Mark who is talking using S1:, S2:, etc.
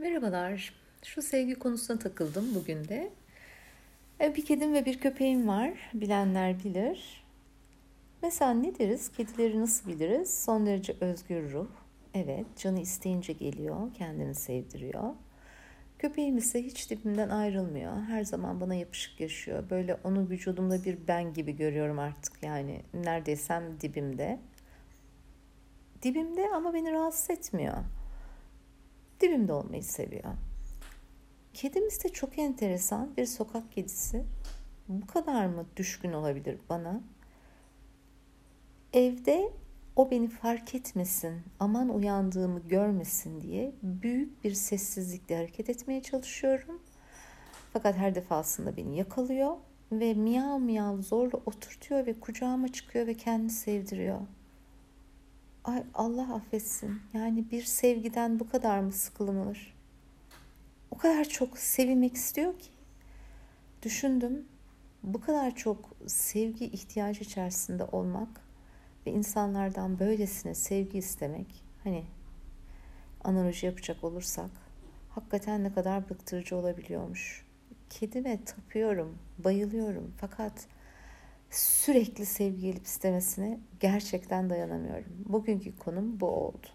S1: Merhabalar. Şu sevgi konusuna takıldım bugün de. E, bir kedim ve bir köpeğim var. Bilenler bilir. Mesela ne deriz? Kedileri nasıl biliriz? Son derece özgür ruh. Evet, canı isteyince geliyor, kendini sevdiriyor. Köpeğim ise hiç dibimden ayrılmıyor. Her zaman bana yapışık yaşıyor. Böyle onu vücudumda bir ben gibi görüyorum artık. Yani neredeysem dibimde. Dibimde ama beni rahatsız etmiyor dibimde olmayı seviyor. Kedimiz de çok enteresan bir sokak kedisi. Bu kadar mı düşkün olabilir bana? Evde o beni fark etmesin, aman uyandığımı görmesin diye büyük bir sessizlikle hareket etmeye çalışıyorum. Fakat her defasında beni yakalıyor ve miyav miyav zorla oturtuyor ve kucağıma çıkıyor ve kendini sevdiriyor. Ay Allah affetsin. Yani bir sevgiden bu kadar mı sıkılınır? O kadar çok sevilmek istiyor ki. Düşündüm. Bu kadar çok sevgi ihtiyacı içerisinde olmak ve insanlardan böylesine sevgi istemek hani analoji yapacak olursak hakikaten ne kadar bıktırıcı olabiliyormuş. Kedime tapıyorum, bayılıyorum fakat sürekli sevgi gelip istemesine gerçekten dayanamıyorum. Bugünkü konum bu oldu.